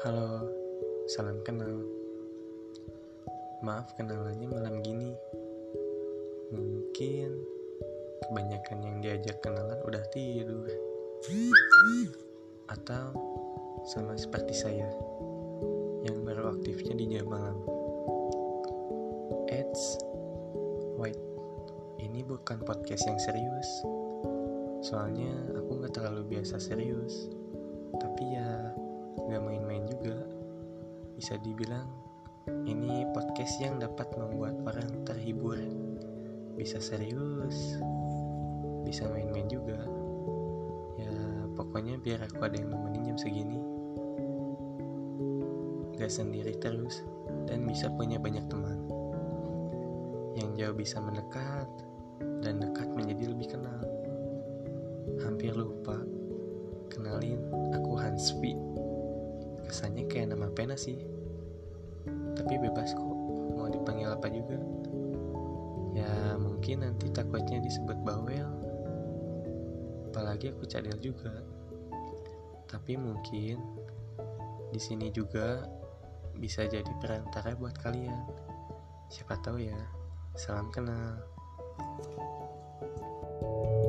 salam kenal. Maaf kenalannya malam gini. Mungkin kebanyakan yang diajak kenalan udah tidur. Atau sama seperti saya yang baru aktifnya di jam malam. Eits, wait, ini bukan podcast yang serius. Soalnya aku nggak terlalu biasa serius. Tapi Bisa dibilang ini podcast yang dapat membuat orang terhibur. Bisa serius, bisa main-main juga. Ya pokoknya biar aku ada yang nemenin jam segini. Gak sendiri terus dan bisa punya banyak teman. Yang jauh bisa mendekat dan dekat menjadi lebih kenal. Hampir lupa kenalin aku Hanspi kesannya kayak nama pena sih. Tapi bebas kok. Mau dipanggil apa juga. Ya mungkin nanti takutnya disebut bawel. Apalagi aku cadel juga. Tapi mungkin di sini juga bisa jadi perantara buat kalian. Siapa tahu ya. Salam kenal. thank you